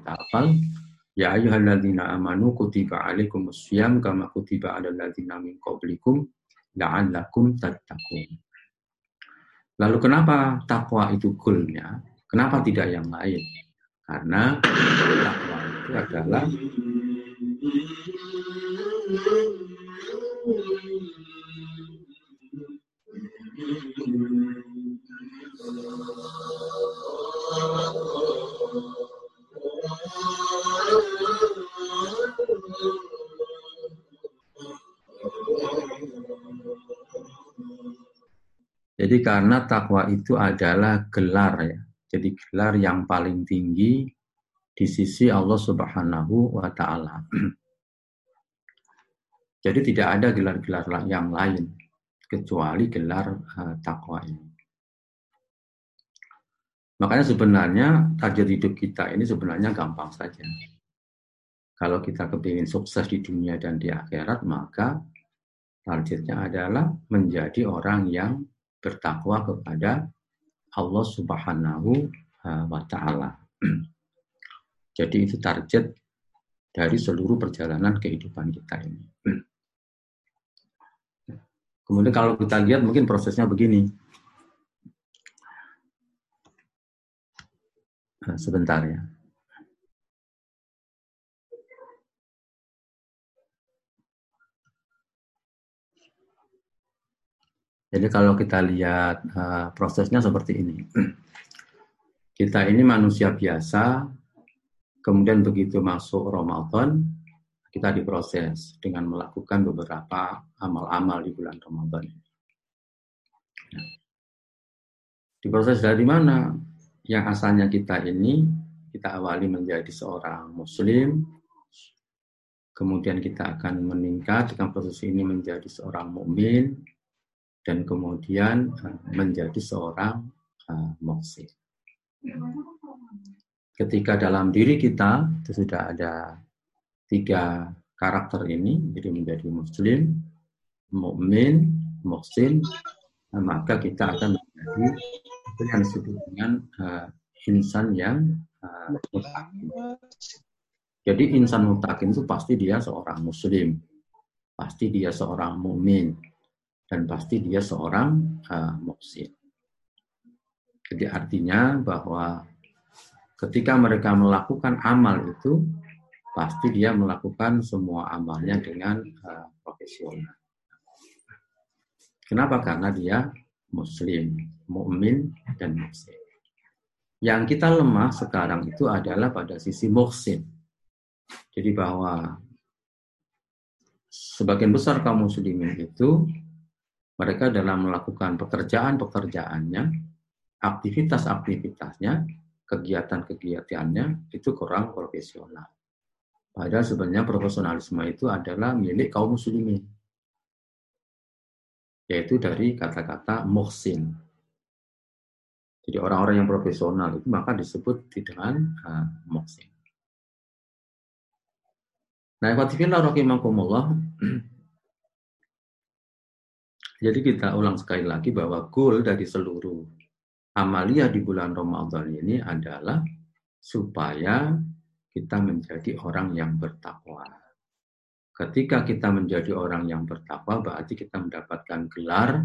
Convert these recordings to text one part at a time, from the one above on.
kita hafal. Ya ayyuhalladzina amanu kutiba alaikumus syiyam kama kutiba alal ladzina min qablikum la'allakum tattaqun. Lalu kenapa takwa itu goalnya? Kenapa tidak yang lain? Karena takwa itu adalah Jadi karena takwa itu adalah gelar ya. Jadi gelar yang paling tinggi di sisi Allah Subhanahu wa taala. Jadi tidak ada gelar-gelar yang lain kecuali gelar uh, takwa ini. Makanya sebenarnya target hidup kita ini sebenarnya gampang saja. Kalau kita kepingin sukses di dunia dan di akhirat, maka targetnya adalah menjadi orang yang bertakwa kepada Allah Subhanahu eh, wa taala. Jadi itu target dari seluruh perjalanan kehidupan kita ini. Kemudian kalau kita lihat mungkin prosesnya begini. Nah, sebentar ya. Jadi kalau kita lihat uh, prosesnya seperti ini. Kita ini manusia biasa, kemudian begitu masuk Ramadan, kita diproses dengan melakukan beberapa amal-amal di bulan Ramadan. Nah, diproses dari mana? Yang asalnya kita ini, kita awali menjadi seorang muslim, kemudian kita akan meningkat dengan proses ini menjadi seorang mukmin, dan kemudian uh, menjadi seorang uh, muksin. Ketika dalam diri kita itu sudah ada tiga karakter ini, jadi menjadi muslim, mukmin, muksin, nah, maka kita akan menjadi yang disebut dengan uh, insan yang uh, mutakin. Jadi insan mutakin itu pasti dia seorang muslim, pasti dia seorang mukmin, dan pasti dia seorang uh, muksin. Jadi artinya bahwa ketika mereka melakukan amal itu pasti dia melakukan semua amalnya dengan uh, profesional. Kenapa? Karena dia muslim, mukmin dan muslim. Yang kita lemah sekarang itu adalah pada sisi muksin. Jadi bahwa sebagian besar kaum muslimin itu mereka dalam melakukan pekerjaan-pekerjaannya, aktivitas-aktivitasnya, kegiatan-kegiatannya itu kurang profesional. Padahal sebenarnya profesionalisme itu adalah milik kaum muslimin. Yaitu dari kata-kata muhsin. Jadi orang-orang yang profesional itu maka disebut dengan uh, muhsin. Nah, ikhwatifillah rahimakumullah, jadi kita ulang sekali lagi bahwa goal dari seluruh amalia di bulan Ramadan ini adalah supaya kita menjadi orang yang bertakwa. Ketika kita menjadi orang yang bertakwa, berarti kita mendapatkan gelar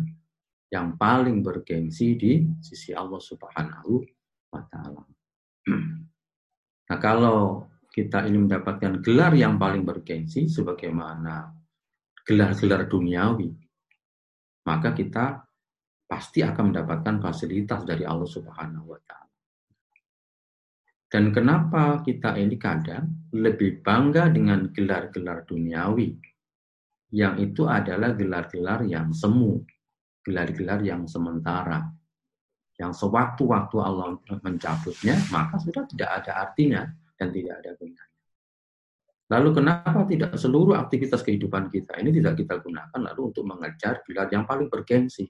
yang paling bergengsi di sisi Allah Subhanahu wa Ta'ala. Nah, kalau kita ini mendapatkan gelar yang paling bergengsi, sebagaimana gelar-gelar duniawi, maka kita pasti akan mendapatkan fasilitas dari Allah Subhanahu wa taala. Dan kenapa kita ini kadang lebih bangga dengan gelar-gelar duniawi yang itu adalah gelar-gelar yang semu, gelar-gelar yang sementara. Yang sewaktu-waktu Allah mencabutnya, maka sudah tidak ada artinya dan tidak ada gunanya. Lalu kenapa tidak seluruh aktivitas kehidupan kita ini tidak kita gunakan lalu untuk mengejar gelar yang paling bergengsi?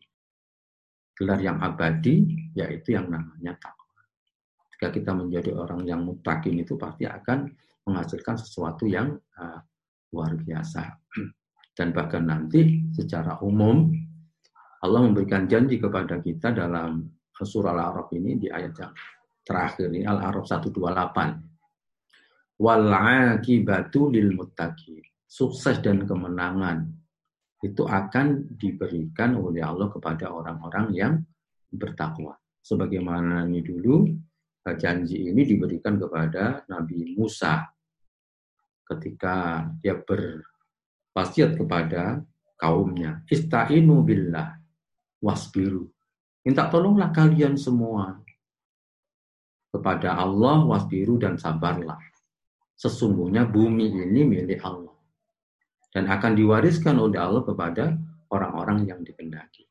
Gelar yang abadi, yaitu yang namanya takwa. Jika kita menjadi orang yang mutakin itu pasti akan menghasilkan sesuatu yang uh, luar biasa. Dan bahkan nanti secara umum Allah memberikan janji kepada kita dalam surah Al-A'raf ini di ayat yang terakhir ini Al-A'raf 128 wal akibatu lil muttaqin. Sukses dan kemenangan itu akan diberikan oleh Allah kepada orang-orang yang bertakwa. Sebagaimana ini dulu janji ini diberikan kepada Nabi Musa ketika dia berwasiat kepada kaumnya, istainu billah wasbiru. Minta tolonglah kalian semua kepada Allah wasbiru dan sabarlah. Sesungguhnya bumi ini milik Allah dan akan diwariskan oleh Allah kepada orang-orang yang dikendaki.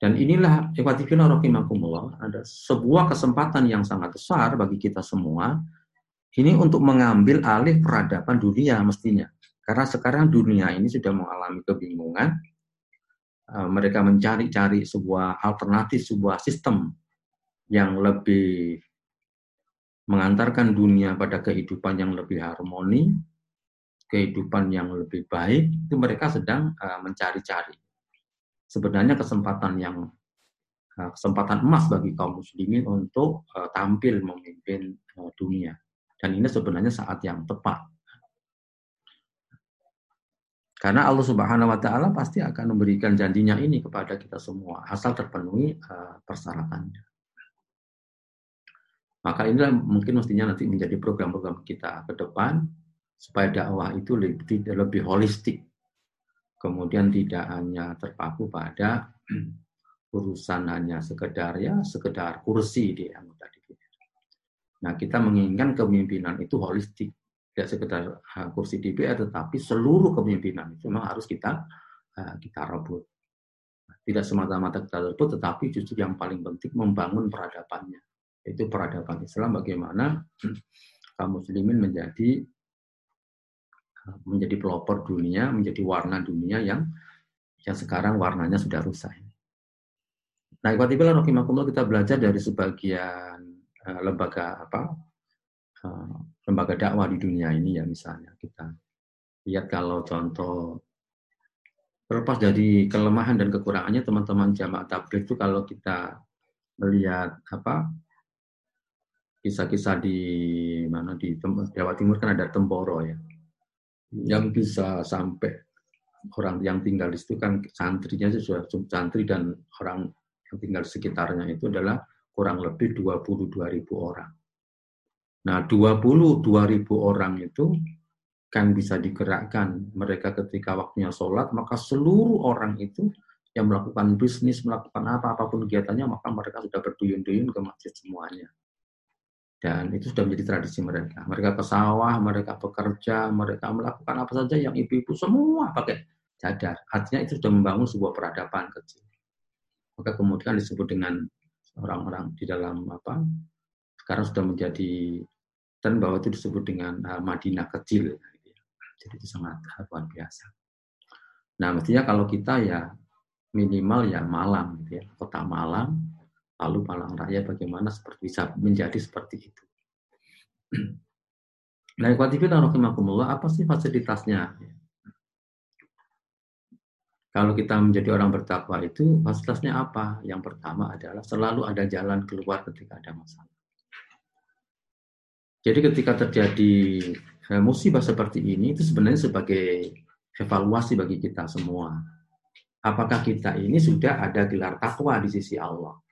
Dan inilah ikhwatifillah rahimakumullah ada sebuah kesempatan yang sangat besar bagi kita semua ini untuk mengambil alih peradaban dunia mestinya. Karena sekarang dunia ini sudah mengalami kebingungan. Eh, mereka mencari-cari sebuah alternatif, sebuah sistem yang lebih mengantarkan dunia pada kehidupan yang lebih harmoni, kehidupan yang lebih baik, itu mereka sedang uh, mencari-cari. Sebenarnya kesempatan yang uh, kesempatan emas bagi kaum muslimin untuk uh, tampil memimpin dunia. Dan ini sebenarnya saat yang tepat. Karena Allah Subhanahu wa taala pasti akan memberikan janjinya ini kepada kita semua asal terpenuhi uh, persyaratannya. Maka inilah mungkin mestinya nanti menjadi program-program kita ke depan supaya dakwah itu lebih, lebih holistik. Kemudian tidak hanya terpaku pada urusan hanya sekedar ya sekedar kursi di anggota DPR. Nah, kita menginginkan kepemimpinan itu holistik, tidak sekedar kursi DPR tetapi seluruh kepemimpinan itu memang harus kita kita rebut. Tidak semata-mata kita rebut tetapi justru yang paling penting membangun peradabannya. Itu peradaban Islam bagaimana kaum muslimin menjadi menjadi pelopor dunia, menjadi warna dunia yang yang sekarang warnanya sudah rusak. Nah, ikhwatibillah rahimakumullah kita belajar dari sebagian uh, lembaga apa uh, lembaga dakwah di dunia ini ya misalnya kita lihat kalau contoh terlepas dari kelemahan dan kekurangannya teman-teman jamaah tabligh itu kalau kita melihat apa kisah-kisah di mana di Jawa Timur kan ada Temboro ya yang bisa sampai orang yang tinggal di situ kan santrinya sudah santri dan orang yang tinggal di sekitarnya itu adalah kurang lebih 22 ribu orang. Nah, 22 ribu orang itu kan bisa digerakkan mereka ketika waktunya sholat, maka seluruh orang itu yang melakukan bisnis, melakukan apa, apa pun kegiatannya, maka mereka sudah berduyun-duyun ke masjid semuanya. Dan itu sudah menjadi tradisi mereka. Mereka ke sawah, mereka bekerja, mereka melakukan apa saja yang ibu-ibu semua pakai cadar. Artinya itu sudah membangun sebuah peradaban kecil. Maka kemudian disebut dengan orang-orang di dalam apa? Sekarang sudah menjadi dan bahwa itu disebut dengan uh, Madinah kecil. Jadi itu sangat luar biasa. Nah, mestinya kalau kita ya minimal ya Malang, gitu ya, kota Malang, lalu Malang Raya bagaimana seperti bisa menjadi seperti itu. Nah, ikhwatifillah rahimakumullah, apa sih fasilitasnya? Kalau kita menjadi orang bertakwa itu, fasilitasnya apa? Yang pertama adalah selalu ada jalan keluar ketika ada masalah. Jadi ketika terjadi eh, musibah seperti ini, itu sebenarnya sebagai evaluasi bagi kita semua. Apakah kita ini sudah ada gelar takwa di sisi Allah?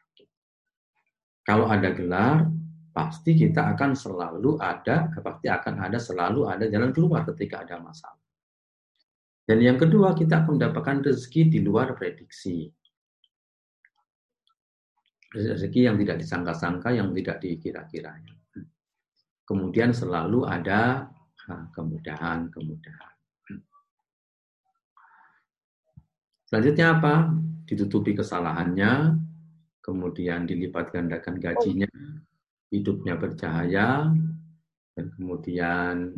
Kalau ada gelar, pasti kita akan selalu ada, pasti akan ada selalu ada jalan keluar ketika ada masalah. Dan yang kedua, kita akan mendapatkan rezeki di luar prediksi. Rezeki yang tidak disangka-sangka, yang tidak dikira-kiranya. Kemudian selalu ada kemudahan-kemudahan. Selanjutnya apa? Ditutupi kesalahannya, kemudian dilipat gandakan gajinya, hidupnya bercahaya, dan kemudian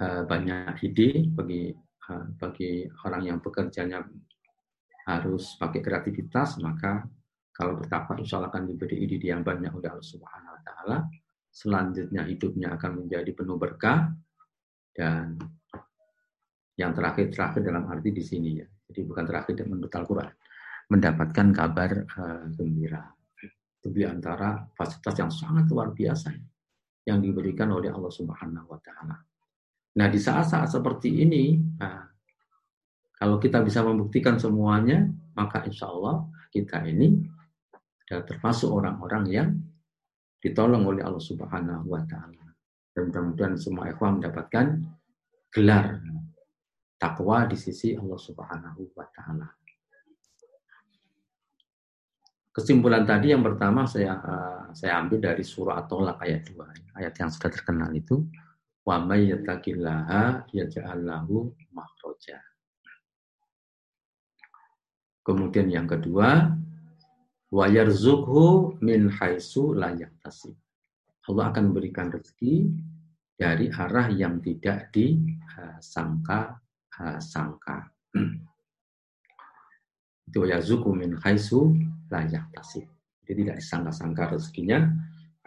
uh, banyak ide bagi uh, bagi orang yang bekerjanya harus pakai kreativitas, maka kalau bertakwa insya Allah akan diberi ide yang banyak oleh Allah Subhanahu Wa Taala. Selanjutnya hidupnya akan menjadi penuh berkah dan yang terakhir-terakhir dalam arti di sini ya. Jadi bukan terakhir menurut Al-Quran mendapatkan kabar uh, gembira. Itu di antara fasilitas yang sangat luar biasa. yang diberikan oleh Allah Subhanahu wa taala. Nah, di saat-saat seperti ini, nah, kalau kita bisa membuktikan semuanya, maka insya Allah kita ini adalah termasuk orang-orang yang ditolong oleh Allah Subhanahu wa taala. Dan mudah-mudahan semua ikhwan mendapatkan gelar takwa di sisi Allah Subhanahu wa taala. Kesimpulan tadi yang pertama saya uh, saya ambil dari surah At-Tolak ayat 2. Ayat yang sudah terkenal itu wa may yattaqillaha yaj'al lahu makhraja. Kemudian yang kedua wa yarzuqhu min haitsu la yahtasib. Allah akan memberikan rezeki dari arah yang tidak disangka uh, sangka. Itu yazuku min haitsu layak tasib. Jadi tidak disangka-sangka rezekinya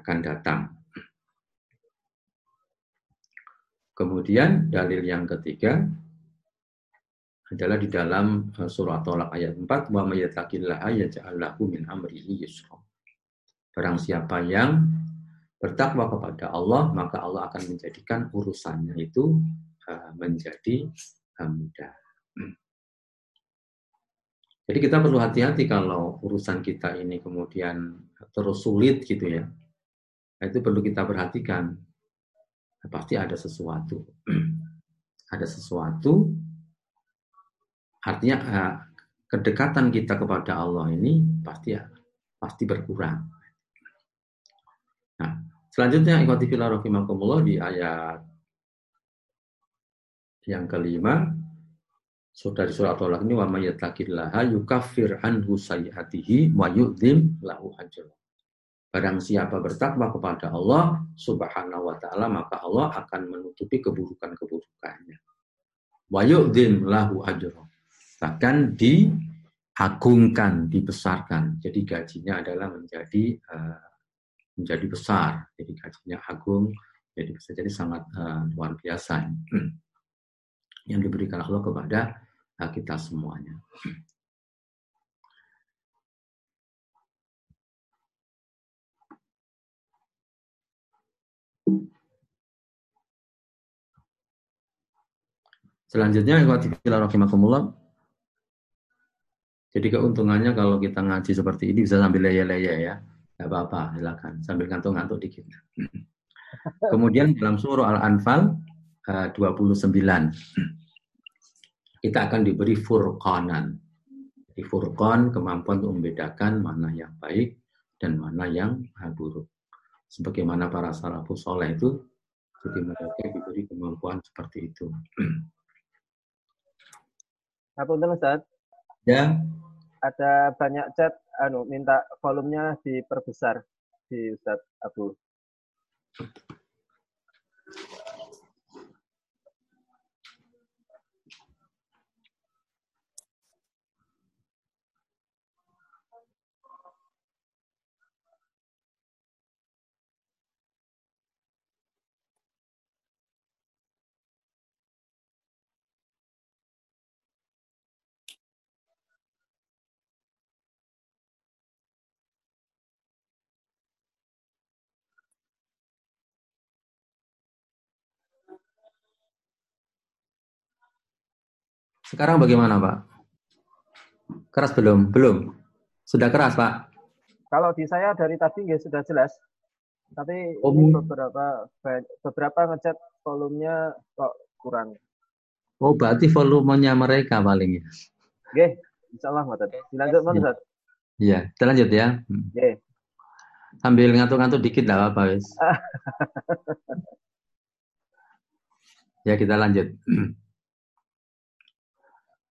akan datang. Kemudian dalil yang ketiga adalah di dalam eh, surah Tolak ayat 4 wa may yattaqillaha yaj'al lahu min amrihi yusra. Barang siapa yang bertakwa kepada Allah, maka Allah akan menjadikan urusannya itu eh, menjadi eh, mudah. Jadi kita perlu hati-hati kalau urusan kita ini kemudian terus sulit gitu ya. Nah, itu perlu kita perhatikan. Nah, pasti ada sesuatu. ada sesuatu. Artinya eh, kedekatan kita kepada Allah ini pasti ya, pasti berkurang. Nah, selanjutnya ikhwati fillah di ayat yang kelima Saudari surah Tolak ini wa mayyattaqillaha yukaffir anhu sayyiatihi wa lahu ajra. Barang siapa bertakwa kepada Allah Subhanahu wa taala maka Allah akan menutupi keburukan-keburukannya. Wa yu'dim lahu ajra. Bahkan diagungkan, dibesarkan. Jadi gajinya adalah menjadi uh, menjadi besar. Jadi gajinya agung, jadi bisa jadi sangat uh, luar biasa. yang diberikan Allah kepada kita semuanya. Selanjutnya, jadi keuntungannya kalau kita ngaji seperti ini bisa sambil leye-leye ya. Tidak apa-apa, silakan. Sambil ngantuk-ngantuk dikit. Kemudian dalam surah Al-Anfal 29 eh, kita akan diberi furqanan. Di furqan kemampuan untuk membedakan mana yang baik dan mana yang buruk. Sebagaimana para salafus soleh itu, jadi mereka diberi kemampuan seperti itu. Apa Ustaz? Ya. Ada banyak chat, anu minta volumenya diperbesar di Ustaz Abu. Sekarang bagaimana, Pak? Keras belum? Belum. Sudah keras, Pak? Kalau di saya dari tadi ya sudah jelas. Tapi oh. ini beberapa beberapa ngecat volumenya kok kurang. Oh, berarti volumenya mereka paling ya. Oke, insya Allah, Mas. Dilanjut, Mas. Iya, ya, kita lanjut ya. Oke. Sambil ngantuk-ngantuk dikit lah, Pak, wis. ya, kita lanjut.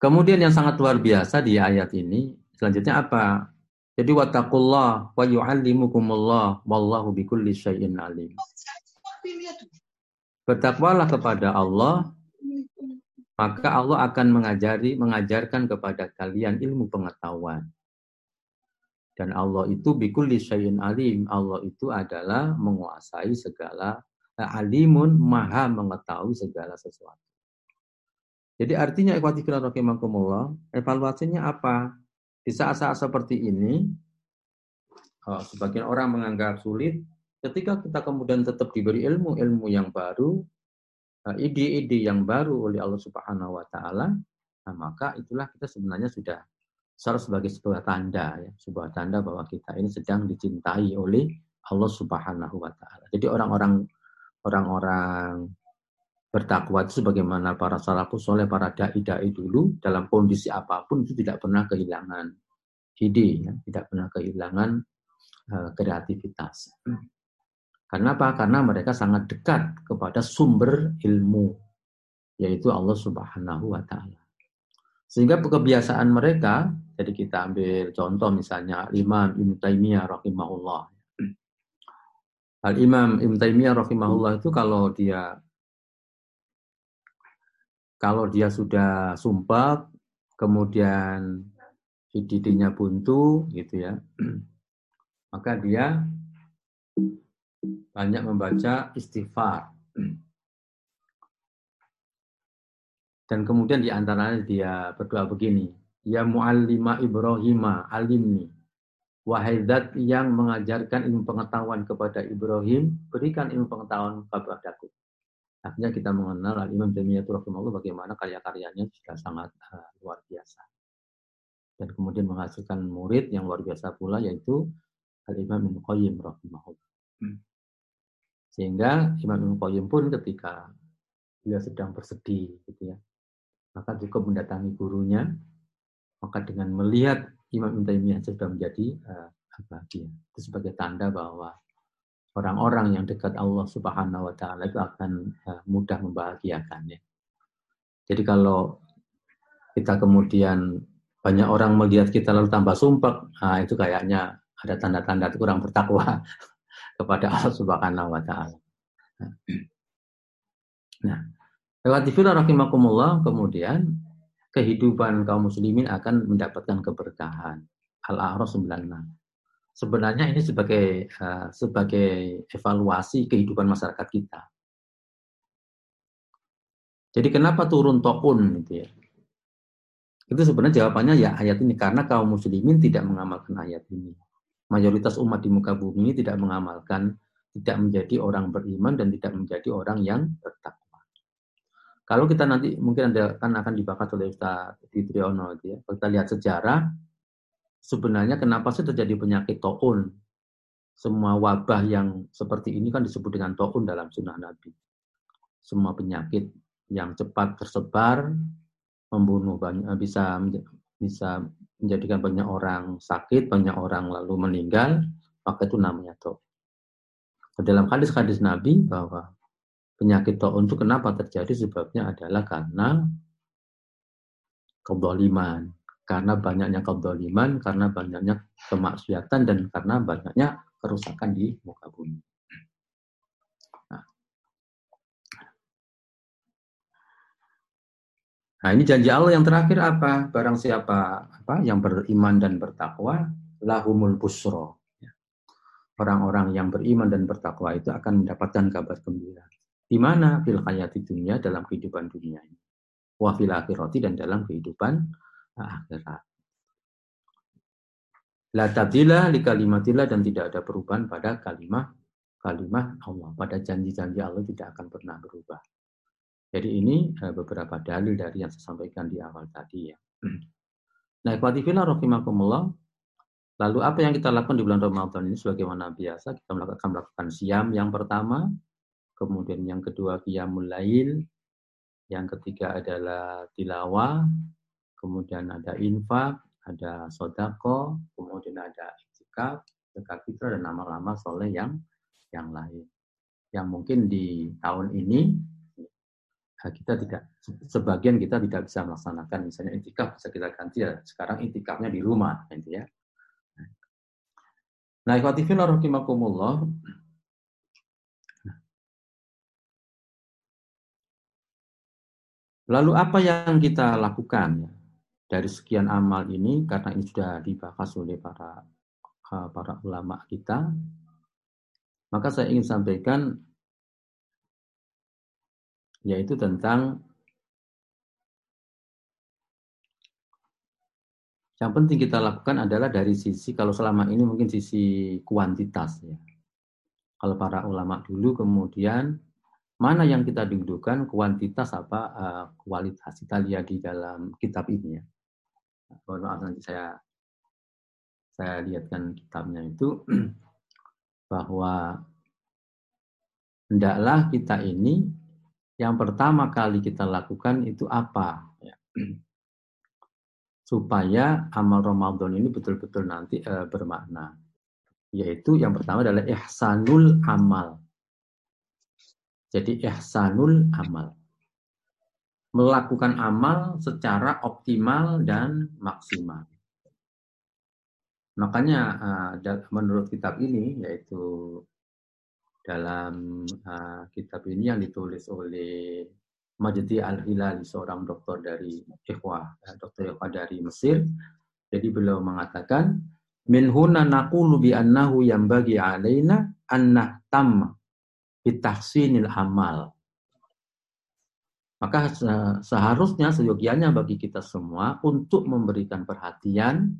Kemudian yang sangat luar biasa di ayat ini, selanjutnya apa? Jadi wattaqullah wa yu'allimukumullah wallahu bikulli syai'in alim. Bertakwalah kepada Allah, maka Allah akan mengajari mengajarkan kepada kalian ilmu pengetahuan. Dan Allah itu bikulli syai'in alim. Allah itu adalah menguasai segala alimun maha mengetahui segala sesuatu. Jadi artinya ikhwati fillah rahimakumullah, evaluasinya apa? Di saat-saat seperti ini, oh, sebagian orang menganggap sulit, ketika kita kemudian tetap diberi ilmu, ilmu yang baru, eh, ide-ide yang baru oleh Allah Subhanahu wa taala, nah maka itulah kita sebenarnya sudah sebagai sebuah tanda ya, sebuah tanda bahwa kita ini sedang dicintai oleh Allah Subhanahu wa taala. Jadi orang-orang orang-orang bertakwa itu sebagaimana para salafus soleh, para dai-dai dulu dalam kondisi apa pun itu tidak pernah kehilangan ide, ya, tidak pernah kehilangan uh, kreativitas. Karena apa? Karena mereka sangat dekat kepada sumber ilmu, yaitu Allah Subhanahu wa Ta'ala. Sehingga kebiasaan mereka, jadi kita ambil contoh misalnya Imam Ibn Taimiyah rahimahullah. Al Imam Ibn Taimiyah rahimahullah itu kalau dia kalau dia sudah sumpah, kemudian didinya buntu gitu ya, maka dia banyak membaca istighfar. Dan kemudian di antaranya dia berdoa begini, Ya muallima Ibrahim alimni. Wahai zat yang mengajarkan ilmu pengetahuan kepada Ibrahim, berikan ilmu pengetahuan kepadaku. Artinya kita mengenal Al-Imam Jamiyah rahimahullah bagaimana karya-karyanya sudah sangat uh, luar biasa. Dan kemudian menghasilkan murid yang luar biasa pula yaitu Al-Imam Ibn Qayyim rahimahullah. Hmm. Sehingga Imam Ibn Qayyim pun ketika beliau sedang bersedih gitu ya, maka cukup mendatangi gurunya, maka dengan melihat Imam Ibn Taimiyah sudah menjadi uh, bahagia. Itu sebagai tanda bahwa orang-orang yang dekat Allah Subhanahu wa taala itu akan uh, mudah membahagiakan ya. Jadi kalau kita kemudian banyak orang melihat kita lalu tambah sumpah, nah itu kayaknya ada tanda-tanda kurang bertakwa. kepada Allah Subhanahu wa taala. Nah, lewat rahimakumullah kemudian kehidupan kaum muslimin akan mendapatkan keberkahan. Al-A'raf 96. Sebenarnya ini sebagai uh, sebagai evaluasi kehidupan masyarakat kita. Jadi kenapa turun tokun gitu ya? Itu sebenarnya jawabannya ya ayat ini karena kaum muslimin tidak mengamalkan ayat ini mayoritas umat di muka bumi ini tidak mengamalkan, tidak menjadi orang beriman dan tidak menjadi orang yang bertakwa. Kalau kita nanti mungkin ada kan akan dibahas oleh Ustaz Fitriono gitu ya. Kalau kita lihat sejarah, sebenarnya kenapa sih terjadi penyakit taun? Semua wabah yang seperti ini kan disebut dengan taun dalam sunnah Nabi. Semua penyakit yang cepat tersebar, membunuh banyak, bisa bisa menjadikan banyak orang sakit, banyak orang lalu meninggal, maka itu namanya toh. Dalam hadis-hadis Nabi bahwa penyakit to'un itu kenapa terjadi sebabnya adalah karena kedoliman. Karena banyaknya kedoliman, karena banyaknya kemaksiatan, dan karena banyaknya kerusakan di muka bumi. Nah, ini janji Allah yang terakhir apa? Barang siapa apa yang beriman dan bertakwa, lahumul busro. Ya. Orang-orang yang beriman dan bertakwa itu akan mendapatkan kabar gembira. Di mana? Fil hayati dunia dalam kehidupan dunia ini. Wa fil akhirati dan dalam kehidupan akhirat. La tabdila li kalimatillah dan tidak ada perubahan pada kalimat kalimat Allah. Pada janji-janji Allah tidak akan pernah berubah. Jadi ini uh, beberapa dalil dari yang saya sampaikan di awal tadi ya. Nah, ikhwatifillah rahimakumullah. Lalu apa yang kita lakukan di bulan Ramadan ini sebagaimana biasa kita melakukan melakukan siam yang pertama, kemudian yang kedua qiyamul lail, yang ketiga adalah tilawah, kemudian ada infak, ada sodako, kemudian ada itikaf, zakat fitrah dan nama-nama soleh yang yang lain. Yang mungkin di tahun ini Nah, kita tidak sebagian kita tidak bisa melaksanakan misalnya intikaf bisa kita ganti ya sekarang intikafnya di rumah gitu ya. Nah, ikhwatifin rahimakumullah. Lalu apa yang kita lakukan ya? Dari sekian amal ini karena ini sudah dibahas oleh para eh, para ulama kita, maka saya ingin sampaikan yaitu tentang yang penting kita lakukan adalah dari sisi kalau selama ini mungkin sisi kuantitas ya. kalau para ulama dulu kemudian mana yang kita dudukan kuantitas apa uh, kualitas kita lihat di dalam kitab ini ya. Mohon maaf nanti saya saya lihatkan kitabnya itu bahwa hendaklah kita ini yang pertama kali kita lakukan itu apa ya. supaya amal Ramadan ini betul-betul nanti uh, bermakna. Yaitu yang pertama adalah ihsanul amal. Jadi ihsanul amal melakukan amal secara optimal dan maksimal makanya uh, menurut kitab ini yaitu dalam uh, kitab ini yang ditulis oleh Majdi Al-Hilali, seorang dokter dari Ikhwah, ya, dokter Ikhwah dari Mesir. Jadi beliau mengatakan, Min huna naqulu bi annahu yang bagi alaina annah tam bitahsinil amal. Maka seharusnya seyogianya bagi kita semua untuk memberikan perhatian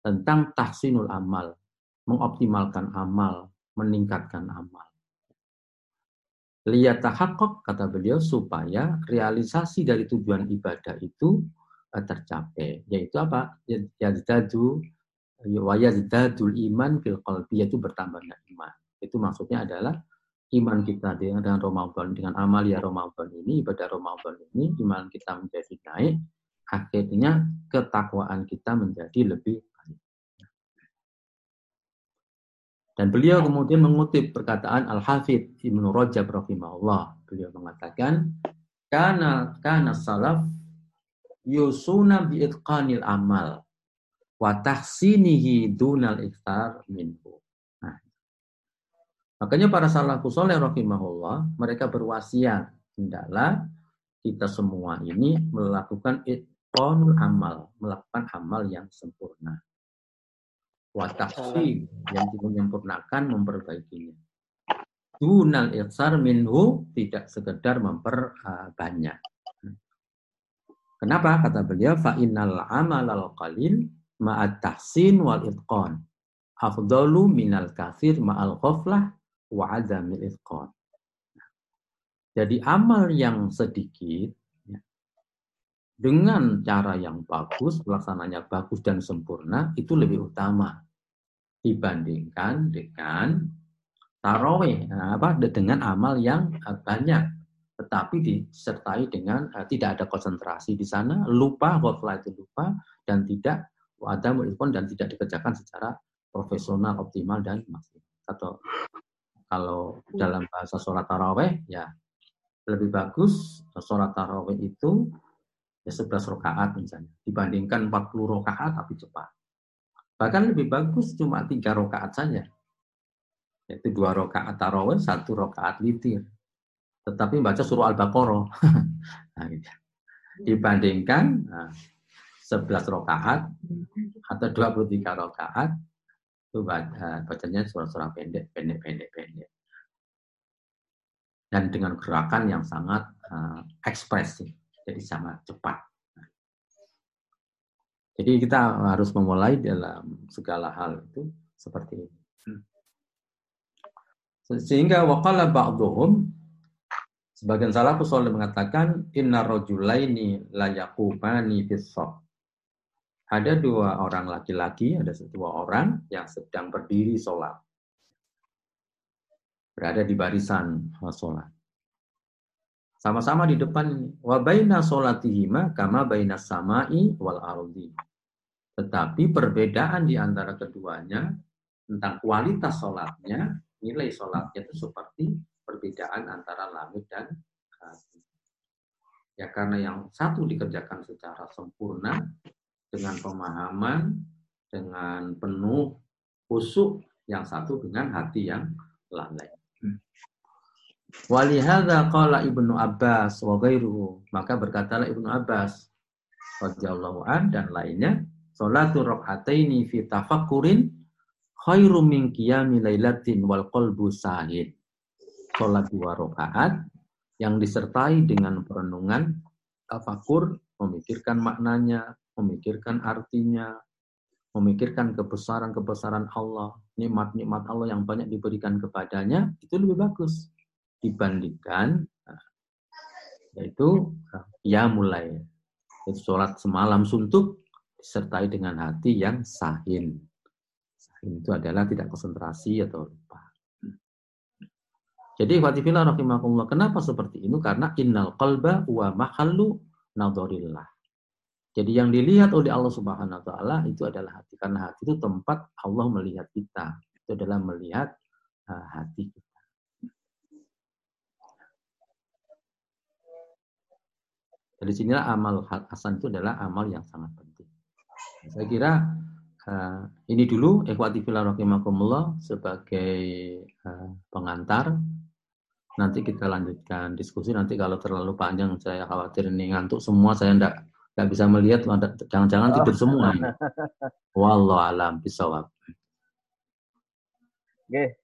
tentang tahsinul amal, mengoptimalkan amal, meningkatkan amal. Lihat tahakok, kata beliau, supaya realisasi dari tujuan ibadah itu eh, tercapai. Yaitu apa? Yazdadu wa yazdadul iman fil qalbi, yaitu bertambahnya iman. Itu maksudnya adalah iman kita dengan, dengan Ramadan, dengan amalia Ramadan ini, ibadah Ramadan ini, iman kita menjadi naik, akhirnya ketakwaan kita menjadi lebih Dan beliau kemudian mengutip perkataan Al-Hafidh Ibnu Rajab rahimahullah. Beliau mengatakan, "Kana kana salaf yusuna bi itqanil amal wa tahsinihi dunal iktar minhu." Makanya para salafus saleh rahimahullah, mereka berwasiat hendaklah kita semua ini melakukan itqanul amal, melakukan amal yang sempurna watafsir yang menyempurnakan memperbaikinya. Dunal iksar minhu tidak sekedar memperbanyak. Kenapa? Kata beliau, fa innal amal al qalil ma'at tahsin wal itqan. Afdalu minal kafir ma'al ghaflah Jadi amal yang sedikit ya, dengan cara yang bagus, pelaksananya bagus dan sempurna, itu lebih utama dibandingkan dengan taraweh nah, apa dengan amal yang eh, banyak tetapi disertai dengan uh, tidak ada konsentrasi di sana lupa ghaflah itu lupa dan tidak ada dan tidak dikerjakan secara profesional optimal dan maksimal. Atau kalau dalam bahasa sholat taraweh ya lebih bagus sholat taraweh itu ya 11 rakaat misalnya dibandingkan 40 rakaat tapi cepat Bahkan lebih bagus cuma tiga rakaat saja. Yaitu dua rakaat tarawih, satu rakaat witir. Tetapi baca surah Al-Baqarah. nah, gitu. Dibandingkan nah, 11 rakaat atau 23 rakaat itu baca, bacanya surah-surah pendek, pendek, pendek, pendek. Dan dengan gerakan yang sangat uh, ekspresif, jadi sangat cepat. Jadi kita harus memulai dalam segala hal itu seperti ini. Sehingga waqala ba'duhum sebagian salafus salih mengatakan inna rajulaini la yaqumani Ada dua orang laki-laki, ada dua orang yang sedang berdiri sholat. Berada di barisan sholat. Sama-sama di depan wa baina sholatihima kama baina samai wal ardi. Tetapi perbedaan di antara keduanya tentang kualitas sholatnya, nilai sholatnya itu seperti perbedaan antara langit dan hati. Ya karena yang satu dikerjakan secara sempurna dengan pemahaman, dengan penuh khusyuk, yang satu dengan hati yang lalai. Walihada qala Ibnu Abbas wa ghairuhu. Maka berkatalah Ibnu Abbas radhiyallahu an dan lainnya, salatu rak'ataini fi tafakkurin khairu min qiyami lailatin wal qalbu sahid. Salat dua rakaat yang disertai dengan perenungan tafakur, memikirkan maknanya, memikirkan artinya, memikirkan kebesaran-kebesaran Allah, nikmat-nikmat Allah yang banyak diberikan kepadanya, itu lebih bagus dibandingkan nah, yaitu ya mulai itu sholat semalam suntuk disertai dengan hati yang sahin. Sahin itu adalah tidak konsentrasi atau lupa. Jadi watifillah rahimahullah, kenapa seperti ini? Karena innal qalba wa mahallu nadharillah. Jadi yang dilihat oleh Allah Subhanahu wa taala itu adalah hati karena hati itu tempat Allah melihat kita. Itu adalah melihat uh, hati kita. Dari sinilah amal hasan itu adalah amal yang sangat penting. Saya kira uh, ini dulu ikhwati fillah sebagai uh, pengantar. Nanti kita lanjutkan diskusi. Nanti kalau terlalu panjang saya khawatir ini ngantuk semua saya enggak nggak bisa melihat jangan-jangan oh. tidur semua. Wallahu alam bisawab. Oke.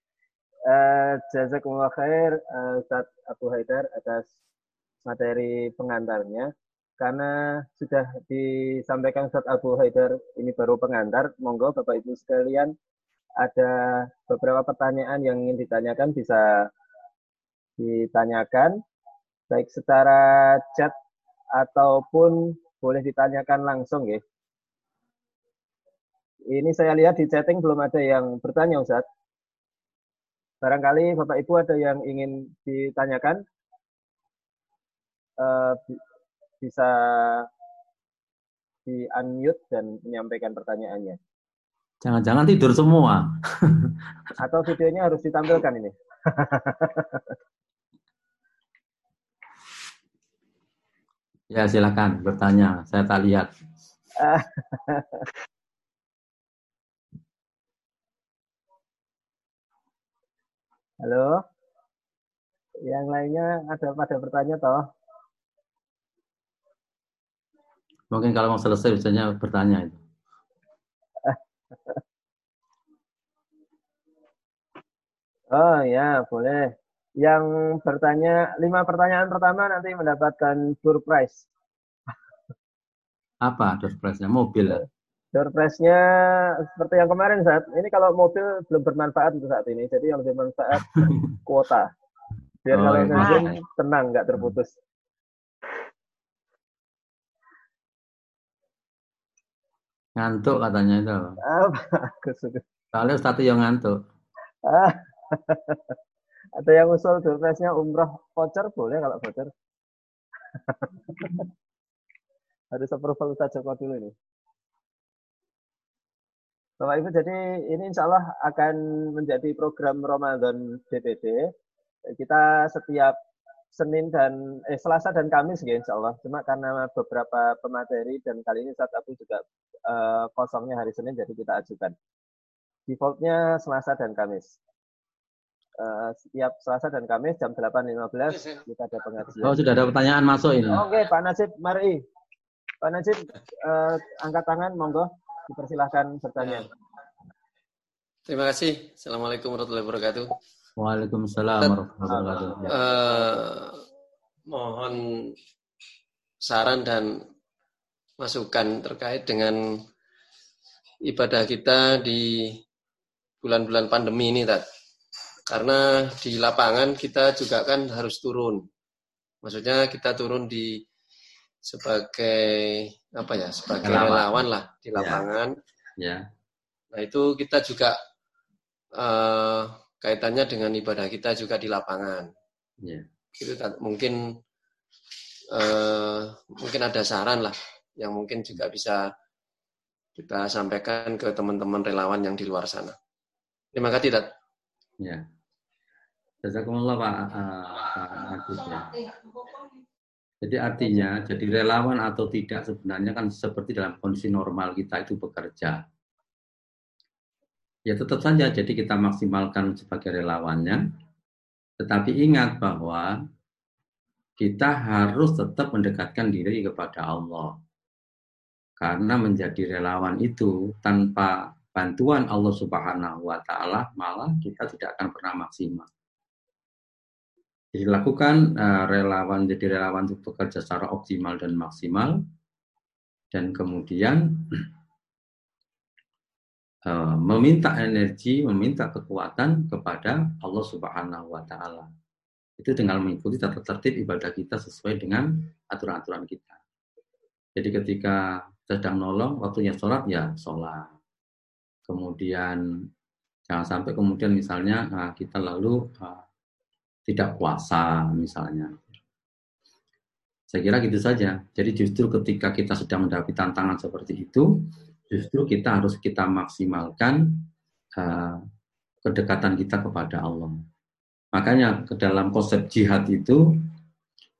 Uh, jazakumullah khair uh, Ustaz Abu Haidar atas materi pengantarnya karena sudah disampaikan Ustaz Abu Haidar ini baru pengantar monggo Bapak Ibu sekalian ada beberapa pertanyaan yang ingin ditanyakan bisa ditanyakan baik secara chat ataupun boleh ditanyakan langsung ya. Ini saya lihat di chatting belum ada yang bertanya Ustaz. Barangkali Bapak Ibu ada yang ingin ditanyakan. Uh, bisa di unmute dan menyampaikan pertanyaannya. Jangan-jangan tidur semua. Atau videonya harus ditampilkan ini. Ya, silakan bertanya. Saya tak lihat. Halo. Yang lainnya ada pada bertanya toh? Mungkin kalau mau selesai biasanya bertanya itu. Oh ya, boleh. Yang bertanya, lima pertanyaan pertama nanti mendapatkan door prize. Apa door prize-nya? Mobil ya? Door prize-nya seperti yang kemarin saat ini kalau mobil belum bermanfaat untuk saat ini, jadi yang lebih bermanfaat kuota. Biar oh, kalau iya. tenang, nggak terputus. Ngantuk katanya itu. Apa? Soalnya Ustaz yang ngantuk. Ada yang usul durpesnya umroh voucher boleh kalau voucher. Harus approval Ustaz Joko dulu ini. Bapak Ibu, jadi ini insya Allah akan menjadi program Ramadan DPD. Kita setiap Senin dan eh, Selasa dan Kamis ya insya Allah. Cuma karena beberapa pemateri dan kali ini saat aku juga eh, kosongnya hari Senin jadi kita ajukan. Defaultnya Selasa dan Kamis. Uh, setiap Selasa dan Kamis jam 8.15 kita ada pengajian. Oh, sudah ada pertanyaan masuk ini. Oke, okay, Pak Nasib, mari. Pak Nasib, uh, angkat tangan, monggo. Dipersilahkan bertanya. Terima kasih. Assalamualaikum warahmatullahi wabarakatuh. Waalaikumsalam warahmatullahi wabarakatuh. Uh, mohon saran dan masukan terkait dengan ibadah kita di bulan-bulan pandemi ini, Tat. Karena di lapangan kita juga kan harus turun. Maksudnya kita turun di sebagai apa ya, sebagai relawan, relawan lah di ya. lapangan. Ya. ya. Nah itu kita juga uh, kaitannya dengan ibadah kita juga di lapangan. Ya. Itu mungkin uh, mungkin ada saran lah yang mungkin juga bisa kita sampaikan ke teman-teman relawan yang di luar sana. Terima kasih, Dat. Ya. Jazakumullah Pak, uh, Agus ya. Jadi artinya, jadi relawan atau tidak sebenarnya kan seperti dalam kondisi normal kita itu bekerja. Ya tetap saja, jadi kita maksimalkan sebagai relawannya. Tetapi ingat bahwa kita harus tetap mendekatkan diri kepada Allah. Karena menjadi relawan itu tanpa bantuan Allah Subhanahu wa taala malah kita tidak akan pernah maksimal. Jadi lakukan uh, relawan jadi relawan untuk bekerja secara optimal dan maksimal dan kemudian uh, meminta energi, meminta kekuatan kepada Allah Subhanahu wa taala. Itu dengan mengikuti tata tertib ibadah kita sesuai dengan aturan-aturan kita. Jadi ketika sedang nolong, waktunya sholat ya sholat. Kemudian jangan sampai kemudian misalnya uh, kita lalu uh, tidak puasa misalnya. Saya kira gitu saja. Jadi justru ketika kita sedang menghadapi tantangan seperti itu, justru kita harus kita maksimalkan uh, kedekatan kita kepada Allah. Makanya ke dalam konsep jihad itu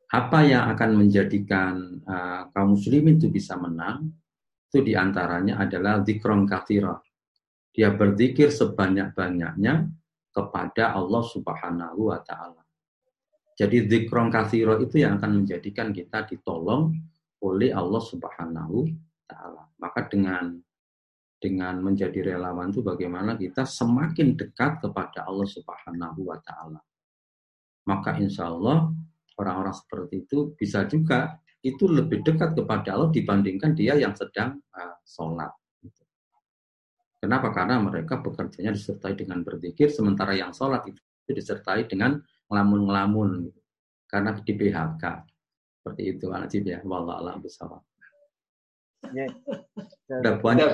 apa yang akan menjadikan uh, kaum muslimin itu bisa menang itu di antaranya adalah zikron kathira. Dia berzikir sebanyak-banyaknya kepada Allah Subhanahu wa taala. Jadi zikron kathiro itu yang akan menjadikan kita ditolong oleh Allah Subhanahu taala. Maka dengan dengan menjadi relawan itu bagaimana kita semakin dekat kepada Allah Subhanahu wa taala. Maka insya Allah orang-orang seperti itu bisa juga itu lebih dekat kepada Allah dibandingkan dia yang sedang uh, sholat. Kenapa? Karena mereka bekerjanya disertai dengan berzikir, sementara yang sholat itu disertai dengan ngelamun-ngelamun. Gitu. karena di PHK seperti itu Najib ya. Wallah alam bersama ya. Udah banyak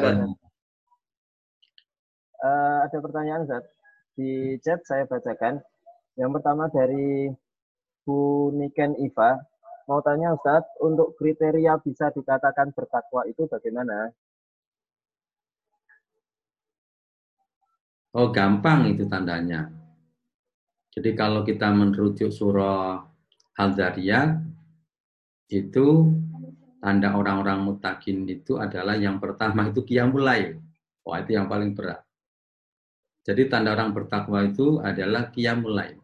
uh, ada pertanyaan Zat di chat saya bacakan. Yang pertama dari Bu Niken Iva. Mau tanya Ustaz untuk kriteria bisa dikatakan bertakwa itu bagaimana Oh gampang itu tandanya jadi kalau kita merujuk surah Al-Zariyat, itu tanda orang-orang mutakin itu adalah yang pertama itu kiamulai. Wah itu yang paling berat. Jadi tanda orang bertakwa itu adalah kiamulai.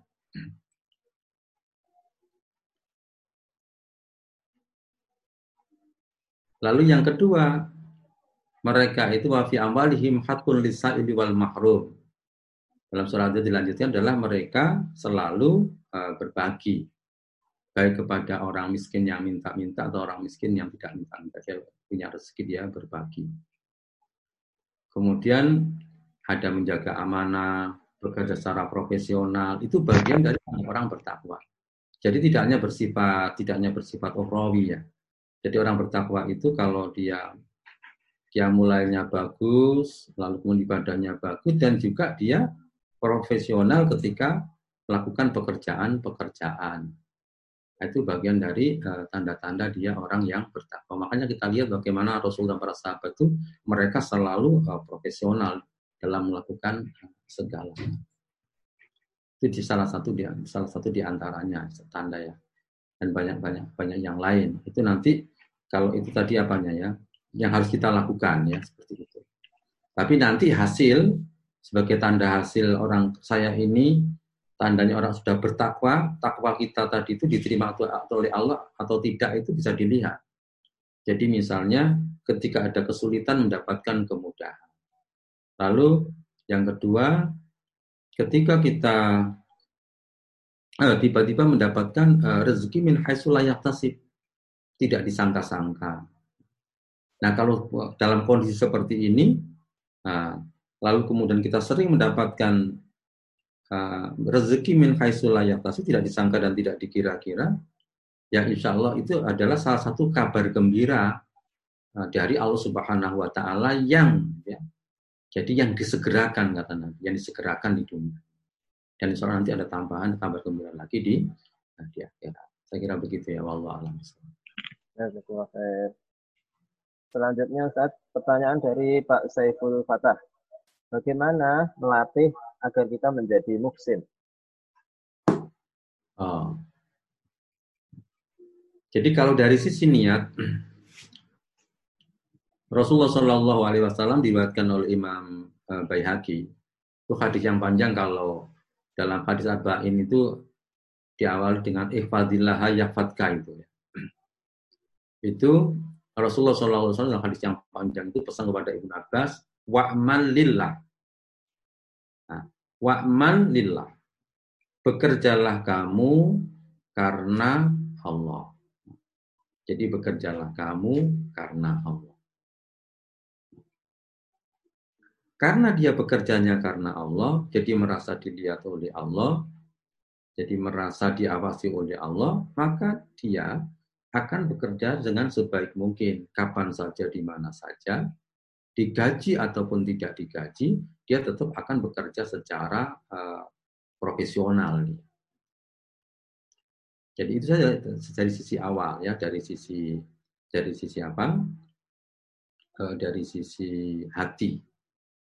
Lalu yang kedua, mereka itu wafi amwalihim hatkun lisa'ili wal mahrum dalam surat itu dilanjutkan adalah mereka selalu uh, berbagi. Baik kepada orang miskin yang minta-minta atau orang miskin yang tidak minta-minta. Dia punya rezeki dia berbagi. Kemudian ada menjaga amanah bekerja secara profesional. Itu bagian dari orang bertakwa. Jadi tidak hanya bersifat tidak hanya bersifat ukhrawi ya. Jadi orang bertakwa itu kalau dia dia mulainya bagus lalu kemudian ibadahnya bagus dan juga dia profesional ketika melakukan pekerjaan-pekerjaan. Nah, itu bagian dari eh, tanda-tanda dia orang yang bertakwa. Makanya kita lihat bagaimana Rasul dan para sahabat itu mereka selalu uh, profesional dalam melakukan segala. Itu di salah satu di salah satu di antaranya tanda ya. Dan banyak-banyak banyak yang lain. Itu nanti kalau itu tadi apanya ya, yang harus kita lakukan ya seperti itu. Tapi nanti hasil sebagai tanda hasil orang saya ini tandanya orang sudah bertakwa, takwa kita tadi itu diterima oleh Allah atau tidak itu bisa dilihat. Jadi misalnya ketika ada kesulitan mendapatkan kemudahan. Lalu yang kedua, ketika kita eh, tiba-tiba mendapatkan uh, rezeki min haitsulayak tasib, tidak disangka-sangka. Nah kalau dalam kondisi seperti ini, nah, lalu kemudian kita sering mendapatkan uh, rezeki min haisulayatasi tidak disangka dan tidak dikira-kira, ya insya Allah itu adalah salah satu kabar gembira uh, dari Allah Subhanahu Wa Taala yang ya, jadi yang disegerakan kata Nabi, yang disegerakan di dunia. Dan insya Allah nanti ada tambahan kabar gembira lagi di uh, di akhirat. Saya kira begitu ya, wallahu a'lam. Ya, Selanjutnya Ustaz, pertanyaan dari Pak Saiful Fatah bagaimana melatih agar kita menjadi muksin? Oh. Jadi kalau dari sisi niat, Rasulullah Shallallahu Alaihi Wasallam dibuatkan oleh Imam uh, Baihaqi itu hadis yang panjang kalau dalam hadis arba'in itu diawali dengan ihfadillah yafadka itu ya. Itu Rasulullah Alaihi Wasallam hadis yang panjang itu pesan kepada Ibnu Abbas wa'mal lillah. Nah, wa'mal lillah. Bekerjalah kamu karena Allah. Jadi bekerjalah kamu karena Allah. karena dia bekerjanya karena Allah, jadi merasa dilihat oleh Allah, jadi merasa diawasi oleh Allah, maka dia akan bekerja dengan sebaik mungkin, kapan saja, di mana saja, digaji ataupun tidak digaji, dia tetap akan bekerja secara uh, profesional. Jadi itu saja dari sisi awal ya, dari sisi dari sisi apa? Uh, dari sisi hati.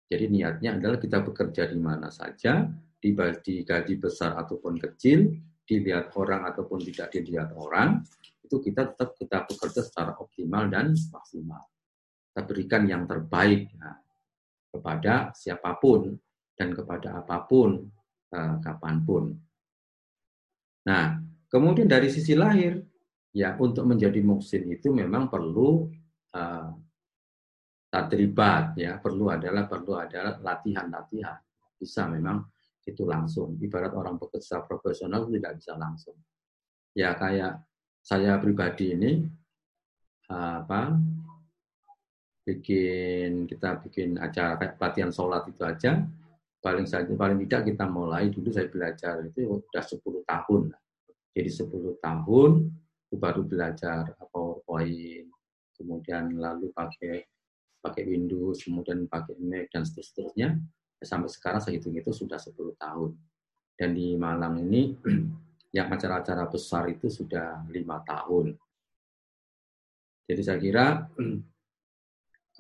Jadi niatnya adalah kita bekerja di mana saja, di gaji besar ataupun kecil, dilihat orang ataupun tidak dilihat orang, itu kita tetap kita bekerja secara optimal dan maksimal. Kita berikan yang terbaik ya, kepada siapa pun dan kepada apa pun, eh, kapan pun. Nah, kemudian dari sisi lahir, ya untuk menjadi muksin itu memang perlu eh, tadribat ya perlu adalah perlu adalah latihan-latihan. Bisa memang itu langsung. Ibarat orang bekerja profesional tidak bisa langsung. Ya kayak saya pribadi ini apa bikin kita bikin acara kayak pelatihan sholat itu aja paling saja paling tidak kita mulai dulu saya belajar itu sudah 10 tahun jadi 10 tahun baru belajar PowerPoint kemudian lalu pakai pakai Windows, kemudian pakai Mac, dan seterusnya. Sampai sekarang saya hitung itu sudah 10 tahun. Dan di Malang ini, yang acara-acara besar itu sudah lima tahun. Jadi saya kira,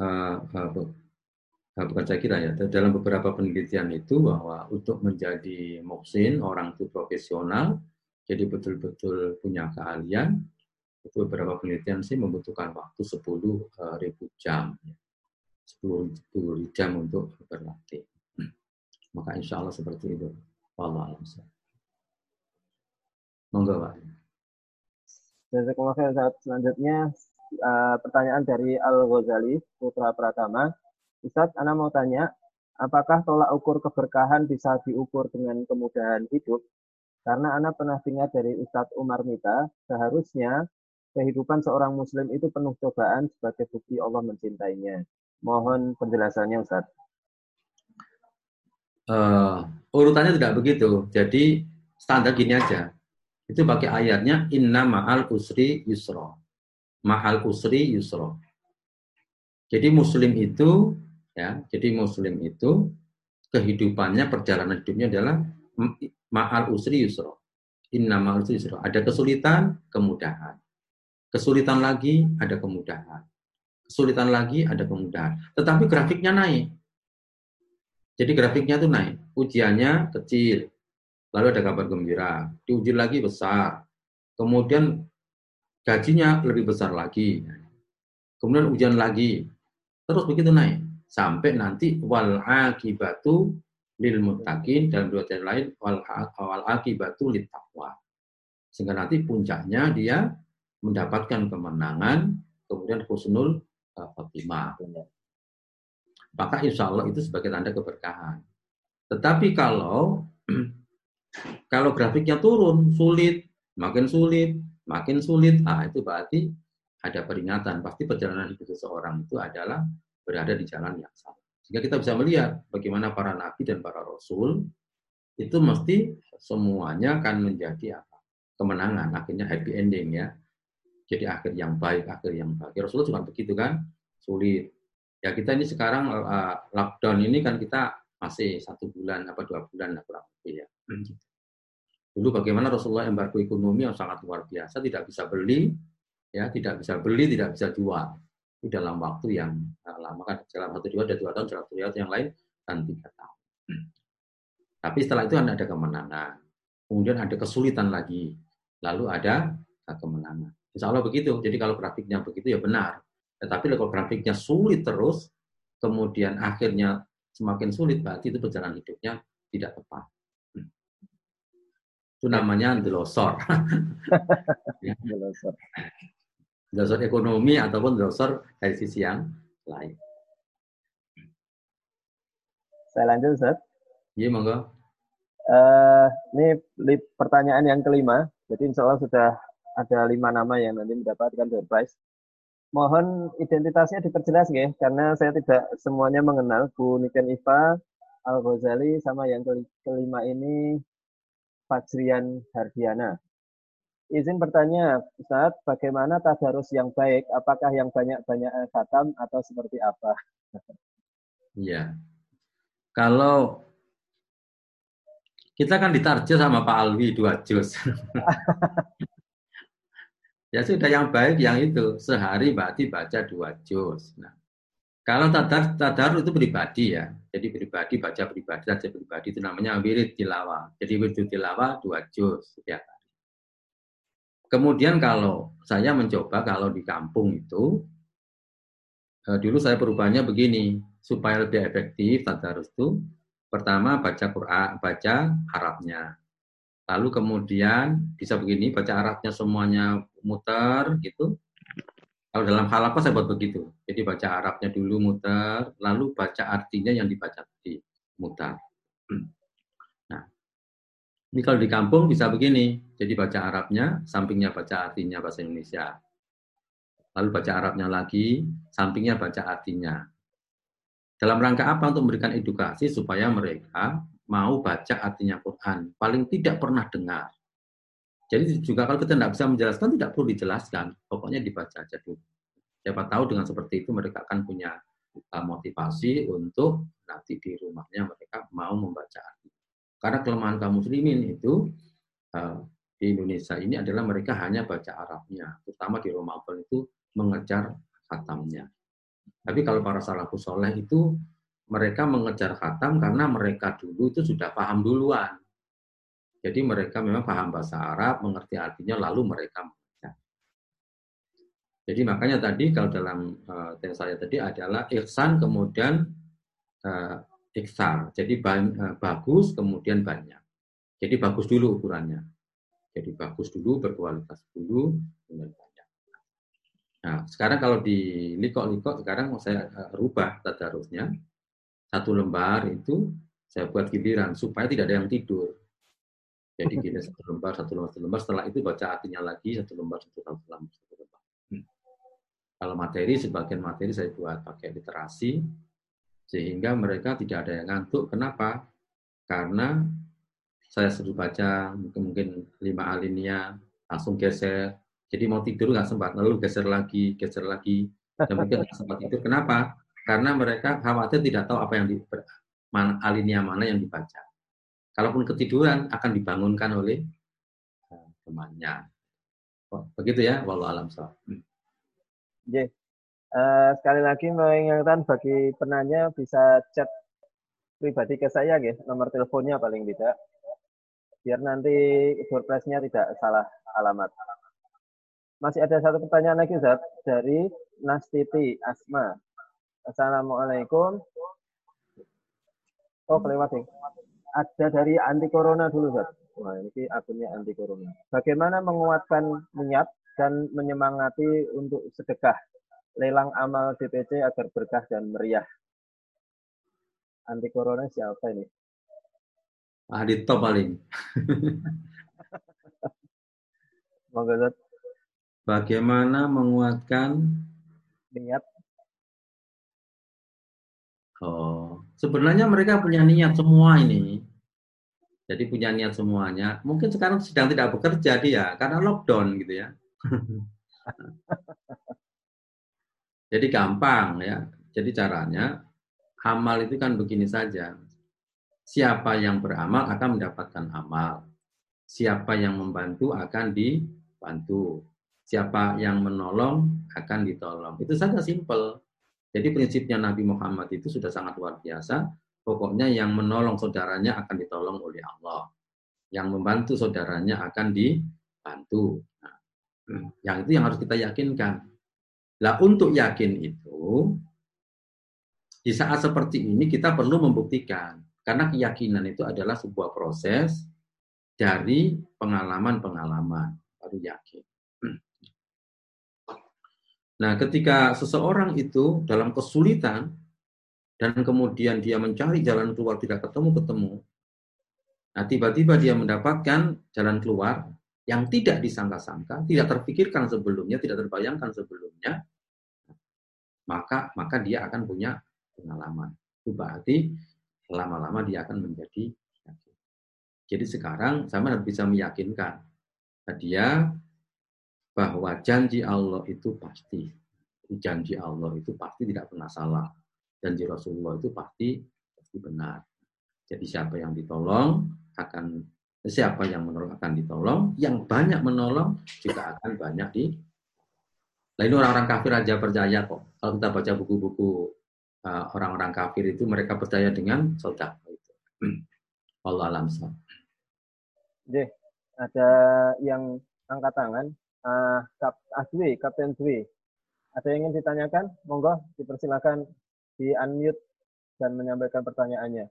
uh, bukan saya kira ya, dalam beberapa penelitian itu bahwa untuk menjadi moksin, orang itu profesional, jadi betul-betul punya keahlian, itu beberapa penelitian sih membutuhkan waktu 10 ribu jam. 10, 10 jam untuk berlatih. Maka insya Allah seperti itu. Wallahu Monggo Pak. Jazakallah khair Selanjutnya uh, pertanyaan dari Al Ghazali Putra Pratama. Ustaz, Ana mau tanya, apakah tolak ukur keberkahan bisa diukur dengan kemudahan hidup? Karena Ana pernah dengar dari Ustadz Umar Mita, seharusnya kehidupan seorang muslim itu penuh cobaan sebagai bukti Allah mencintainya. Mohon penjelasannya Ustaz. Uh, urutannya tidak begitu. Jadi standar gini aja. Itu pakai ayatnya inna ma'al usri yusro. Ma'al usri yusro. Jadi muslim itu ya, jadi muslim itu kehidupannya perjalanan hidupnya adalah ma'al usri yusro. Inna ma'al usri yusro. Ada kesulitan, kemudahan. Kesulitan lagi, ada kemudahan kesulitan lagi, ada kemudahan. Tetapi grafiknya naik. Jadi grafiknya itu naik. Ujiannya kecil, lalu ada kabar gembira. Diuji lagi besar. Kemudian gajinya lebih besar lagi. Kemudian ujian lagi. Terus begitu naik. Sampai nanti wal akibatu lil muttaqin dan dua ayat lain wal, wal akibatu lit taqwa. Sehingga nanti puncaknya dia mendapatkan kemenangan, kemudian husnul Fatimah. Maka insya Allah itu sebagai tanda keberkahan. Tetapi kalau kalau grafiknya turun, sulit, makin sulit, makin sulit, ah itu berarti ada peringatan. Pasti perjalanan hidup seseorang itu adalah berada di jalan yang salah. Sehingga kita bisa melihat bagaimana para nabi dan para rasul itu mesti semuanya akan menjadi apa? kemenangan, akhirnya happy ending ya. Jadi akhir yang baik, akhir yang baik. Ya, Rasulullah cuma begitu kan, sulit. Ya kita ini sekarang uh, lockdown ini kan kita masih satu bulan apa dua bulan lah kurang lebih ya. Dulu bagaimana Rasulullah embargo ekonomi yang sangat luar biasa, tidak bisa beli, ya tidak bisa beli, tidak bisa jual. Itu dalam waktu yang uh, lama kan dalam satu dua ada dua tahun, dalam satu yang lain dan tiga tahun. Tapi setelah itu ada kemenangan, kemudian ada kesulitan lagi, lalu ada kemenangan. Insya Allah begitu. Jadi kalau praktiknya begitu ya benar. Tetapi kalau grafiknya sulit terus, kemudian akhirnya semakin sulit, berarti itu perjalanan hidupnya tidak tepat. Itu namanya delosor. ya. delosor. ekonomi ataupun delosor dari sisi yang lain. Saya lanjut, Ustaz. Iya, monggo. Uh, ini pertanyaan yang kelima. Jadi insya Allah sudah ada lima nama yang nanti mendapatkan door prize. mohon identitasnya diperjelas ya, karena saya tidak semuanya mengenal Bu Niken Iva, Al Ghazali sama yang kelima ini Fajrian Hardiana. Izin bertanya, Ustaz, bagaimana tadarus yang baik? Apakah yang banyak-banyak khatam atau seperti apa? Iya. Kalau kita kan ditarjah sama Pak Alwi dua juz. ya sudah yang baik yang itu sehari berarti baca dua juz. Nah, kalau tadar tadar itu pribadi ya, jadi pribadi baca pribadi saja pribadi itu namanya wirid tilawah. Jadi wirid tilawah dua juz setiap hari. Kemudian kalau saya mencoba kalau di kampung itu, eh, dulu saya perubahannya begini, supaya lebih efektif tadarus itu, pertama baca Quran, baca Arabnya. Lalu kemudian bisa begini, baca Arabnya semuanya muter gitu. Kalau dalam hal apa saya buat begitu. Jadi baca Arabnya dulu muter, lalu baca artinya yang dibaca di muter. Ini kalau di kampung bisa begini, jadi baca Arabnya, sampingnya baca artinya bahasa Indonesia. Lalu baca Arabnya lagi, sampingnya baca artinya. Dalam rangka apa untuk memberikan edukasi supaya mereka mau baca artinya Quran. Paling tidak pernah dengar. Jadi juga kalau kita tidak bisa menjelaskan, tidak perlu dijelaskan. Pokoknya dibaca aja dulu. Siapa tahu dengan seperti itu mereka akan punya uh, motivasi untuk nanti di rumahnya mereka mau membaca artinya. Karena kelemahan kaum muslimin itu uh, di Indonesia ini adalah mereka hanya baca Arabnya, terutama di Ramadan itu mengejar khatamnya. Tapi kalau para salafus soleh itu mereka mengejar khatam karena mereka dulu itu sudah paham duluan. Jadi mereka memang paham bahasa Arab, mengerti artinya, lalu mereka membaca. Jadi makanya tadi kalau dalam uh, saya tadi adalah ihsan kemudian uh, iksar. Jadi uh, bagus kemudian banyak. Jadi bagus dulu ukurannya. Jadi bagus dulu, berkualitas dulu, kemudian banyak. Nah, sekarang kalau di likok-likok, sekarang mau saya rubah tadarusnya. Satu lembar itu saya buat giliran supaya tidak ada yang tidur. Jadi gini satu lembar, satu lembar, satu lembar. Setelah itu baca artinya lagi satu lembar, satu lembar, satu lembar. Hmm. Kalau materi, sebagian materi saya buat pakai literasi, sehingga mereka tidak ada yang ngantuk. Kenapa? Karena saya sudah baca mungkin, mungkin lima alinea langsung geser. Jadi mau tidur nggak sempat, lalu geser lagi, geser lagi, dan mungkin nggak sempat tidur. Kenapa? Karena mereka khawatir tidak tahu apa yang di mana, alinea mana yang dibaca. Kalaupun ketiduran akan dibangunkan oleh uh, temannya. Begitu ya, walau alam so. Hmm. Yeah. Uh, sekali lagi mengingatkan bagi penanya bisa chat pribadi ke saya ya, nomor teleponnya paling tidak. Biar nanti surprise-nya tidak salah alamat. Masih ada satu pertanyaan lagi, Zat, dari Nastiti Asma. Assalamualaikum. Oh, kelewat nih. Ada dari anti corona dulu, Zat. Wah, ini akunnya anti corona. Bagaimana menguatkan niat dan menyemangati untuk sedekah lelang amal DPC agar berkah dan meriah. Anti corona siapa ini? Ah, di top paling. Monggo, Bagaimana menguatkan niat? Oh, sebenarnya mereka punya niat semua ini. Jadi punya niat semuanya. Mungkin sekarang sedang tidak bekerja dia karena lockdown gitu ya. Jadi gampang ya. Jadi caranya amal itu kan begini saja. Siapa yang beramal akan mendapatkan amal. Siapa yang membantu akan dibantu. Siapa yang menolong akan ditolong. Itu saja simpel. Jadi prinsipnya Nabi Muhammad itu sudah sangat luar biasa. Pokoknya yang menolong saudaranya akan ditolong oleh Allah. Yang membantu saudaranya akan dibantu. Nah, yang itu yang harus kita yakinkan. Lah untuk yakin itu di saat seperti ini kita perlu membuktikan karena keyakinan itu adalah sebuah proses dari pengalaman-pengalaman baru yakin. Nah, ketika seseorang itu dalam kesulitan dan kemudian dia mencari jalan keluar tidak ketemu-ketemu, nah tiba-tiba dia mendapatkan jalan keluar yang tidak disangka-sangka, tidak terpikirkan sebelumnya, tidak terbayangkan sebelumnya, maka maka dia akan punya pengalaman. Itu berarti lama-lama dia akan menjadi yakin. Jadi sekarang sama bisa meyakinkan dia bahwa janji Allah itu pasti. Janji Allah itu pasti tidak pernah salah. Janji Rasulullah itu pasti pasti benar. Jadi siapa yang ditolong akan siapa yang menolong akan ditolong, yang banyak menolong juga akan banyak di. Ini orang-orang kafir aja percaya kok. Kalau kita baca buku-buku uh, orang-orang kafir itu mereka percaya dengan sodak itu. Allah alam Oke, ada yang angkat tangan. Uh, Kap Aswi, Kapten Dwi. Ada yang ingin ditanyakan? Monggo, dipersilakan di unmute dan menyampaikan pertanyaannya.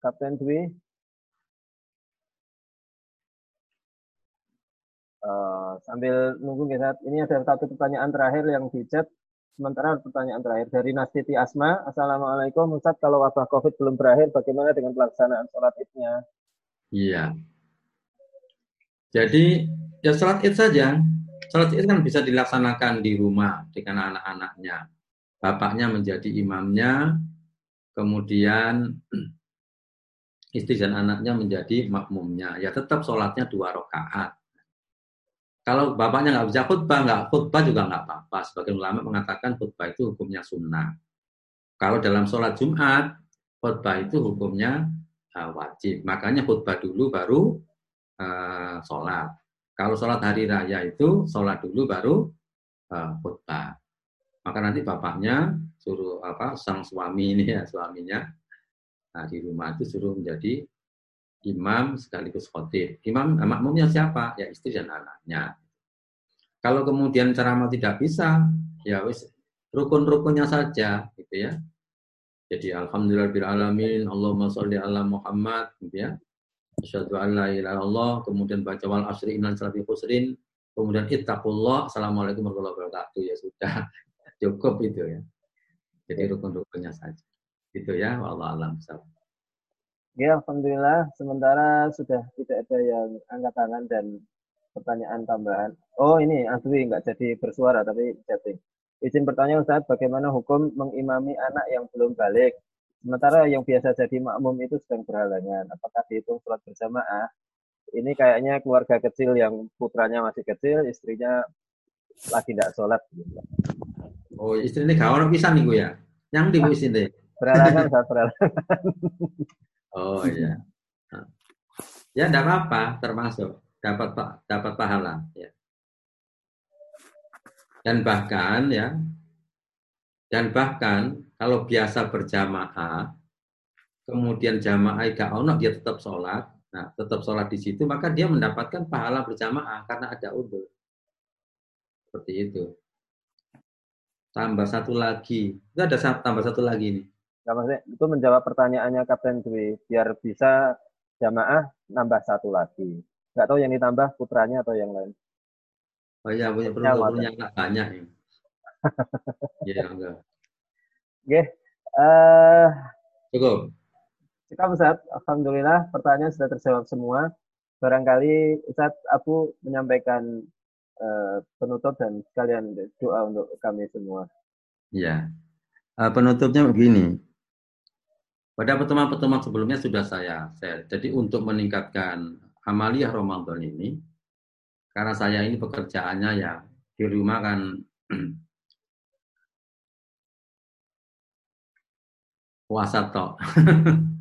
Kapten Dwi. Uh, sambil nunggu ya, ini ada satu pertanyaan terakhir yang di chat. Sementara pertanyaan terakhir dari Nastiti Asma. Assalamualaikum Ustaz, kalau wabah COVID belum berakhir, bagaimana dengan pelaksanaan sholat idnya? Iya. Jadi ya sholat id saja. Sholat id kan bisa dilaksanakan di rumah dengan anak-anaknya. Bapaknya menjadi imamnya, kemudian istri dan anaknya menjadi makmumnya. Ya tetap sholatnya dua rakaat. Kalau bapaknya nggak bisa khutbah, nggak khutbah juga nggak apa-apa. Sebagian ulama mengatakan khutbah itu hukumnya sunnah. Kalau dalam sholat Jumat, khutbah itu hukumnya uh, wajib. Makanya khutbah dulu baru uh, sholat. Kalau sholat hari raya itu sholat dulu baru uh, khutbah. Maka nanti bapaknya suruh apa sang suami ini ya suaminya Nah, di rumah itu suruh menjadi imam sekaligus khotib. Imam eh, makmumnya siapa? Ya istri dan anaknya. Kalau kemudian ceramah tidak bisa, ya wis rukun-rukunnya saja, gitu ya. Jadi alhamdulillahirobbilalamin, Allahumma sholli ala Muhammad, gitu ya. Asyhadu an la ilaha illallah, kemudian baca wal asri innal salati khusrin, kemudian ittaqullah, assalamualaikum warahmatullahi wabarakatuh, ya sudah cukup itu ya. Jadi rukun-rukunnya saja. Gitu ya, Allah alam. Ya, Alhamdulillah. Sementara sudah tidak ada yang angkat tangan dan pertanyaan tambahan. Oh, ini Asri nggak jadi bersuara, tapi chatting. Izin bertanya Ustaz, bagaimana hukum mengimami anak yang belum balik? Sementara yang biasa jadi makmum itu sedang berhalangan. Apakah dihitung sholat berjamaah? Ini kayaknya keluarga kecil yang putranya masih kecil, istrinya lagi tidak sholat. Oh, istri ini gak bisa nih gue ya? Yang di sini berhalangan saat berhalangan. Oh iya. Ya tidak apa-apa, termasuk dapat dapat pahala. Ya. Dan bahkan ya, dan bahkan kalau biasa berjamaah, kemudian jamaah gak ono dia tetap sholat, nah tetap sholat di situ, maka dia mendapatkan pahala berjamaah karena ada udur. Seperti itu. Tambah satu lagi, itu ada tambah satu lagi nih maksudnya, itu menjawab pertanyaannya Kapten Dwi, biar bisa jamaah nambah satu lagi. Nggak tahu yang ditambah putranya atau yang lain. Oh iya, punya punya, punya anak banyak ya. Iya, enggak. Oke. Uh, Cukup. Cukup Ustaz. Alhamdulillah pertanyaan sudah terjawab semua. Barangkali Ustaz aku menyampaikan uh, penutup dan sekalian doa untuk kami semua. Iya. Uh, penutupnya begini. Pada pertemuan-pertemuan sebelumnya sudah saya share. Jadi untuk meningkatkan amaliyah Ramadan ini, karena saya ini pekerjaannya ya di rumah kan puasa tok.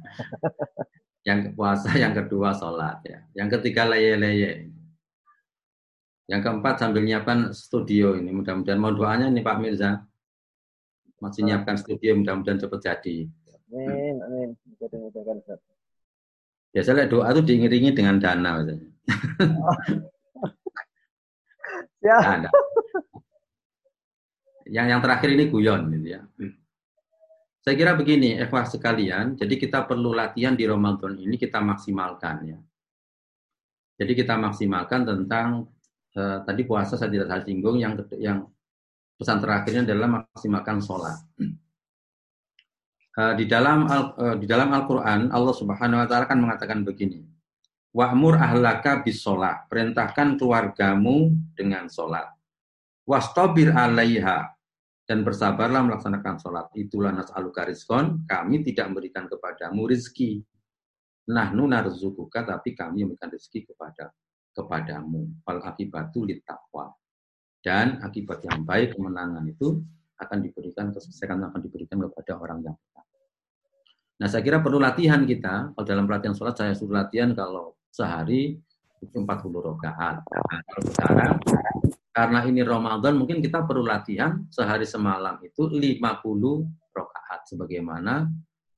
yang puasa, yang kedua sholat ya. Yang ketiga leye-leye. Yang keempat sambil nyiapkan studio ini. Mudah-mudahan mau doanya nih Pak Mirza. Masih nyiapkan studio mudah-mudahan cepat jadi. Amin, amin. Biasanya doa itu diiringi dengan dana. Oh. ya. Nah, yang yang terakhir ini guyon, gitu ya. Saya kira begini, evaluasi sekalian. Jadi kita perlu latihan di Ramadan ini kita maksimalkan ya. Jadi kita maksimalkan tentang eh, tadi puasa saya tidak saya singgung yang yang pesan terakhirnya adalah maksimalkan sholat. Eh, di dalam uh, di dalam Al-Qur'an Allah Subhanahu wa taala kan mengatakan begini. Wa'mur ahlaka bis perintahkan keluargamu dengan sholat. Wastabir alaiha dan bersabarlah melaksanakan sholat. Itulah nas'aluka rizkon, kami tidak memberikan kepadamu rizki. Nah, narzukuka, tapi kami memberikan rizki kepada kepadamu. Fal akibatu taqwa. Dan akibat yang baik, kemenangan itu akan diberikan, kesuksesan akan diberikan kepada orang yang. Nah, saya kira perlu latihan kita. Kalau dalam pelatihan sholat, saya suruh latihan kalau sehari 40 rakaat. Nah, kalau sekarang karena ini Ramadan mungkin kita perlu latihan sehari semalam itu 50 rakaat. Sebagaimana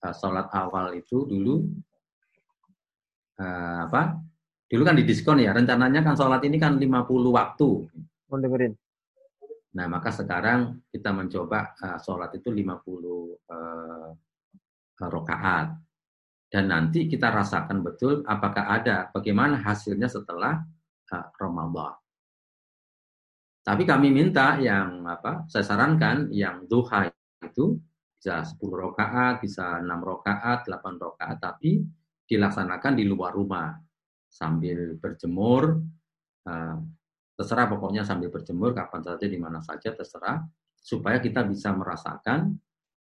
uh, sholat awal itu dulu uh, apa? Dulu kan didiskon ya rencananya kan sholat ini kan 50 waktu. Dengerin. Nah maka sekarang kita mencoba uh, sholat itu 50 uh, rakaat dan nanti kita rasakan betul apakah ada bagaimana hasilnya setelah uh, Ramadan tapi kami minta yang apa? Saya sarankan yang duha itu bisa 10 rakaat, bisa 6 rakaat, 8 rakaat, tapi dilaksanakan di luar rumah sambil berjemur. Uh, terserah pokoknya sambil berjemur kapan saja di mana saja terserah supaya kita bisa merasakan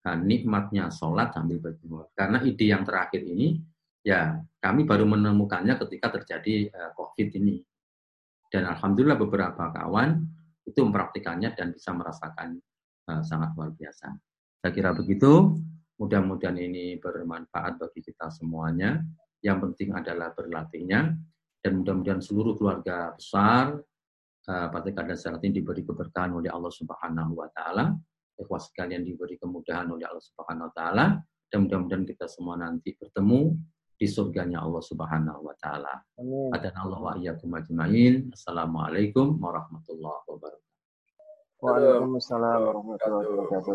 uh, nikmatnya sholat sambil berjemur. Karena ide yang terakhir ini ya kami baru menemukannya ketika terjadi uh, COVID ini. Dan alhamdulillah beberapa kawan itu mempraktikannya dan bisa merasakan uh, sangat luar biasa. Saya kira begitu. Mudah-mudahan ini bermanfaat bagi kita semuanya. Yang penting adalah berlatihnya dan mudah-mudahan seluruh keluarga besar uh, Partai Keadilan Sejahtera ini diberi keberkahan oleh Allah Subhanahu wa taala. Ikhwas sekalian diberi kemudahan oleh Allah Subhanahu wa taala dan mudah-mudahan kita semua nanti bertemu di surganya Allah Subhanahu wa taala. Amin. Allah wa iyyakum ajmain. Assalamualaikum warahmatullahi wabarakatuh. Waalaikumsalam warahmatullahi wabarakatuh.